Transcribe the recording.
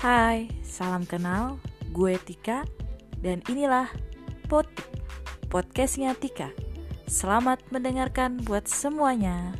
Hai, salam kenal, gue Tika dan inilah Pot podcastnya Tika. Selamat mendengarkan buat semuanya.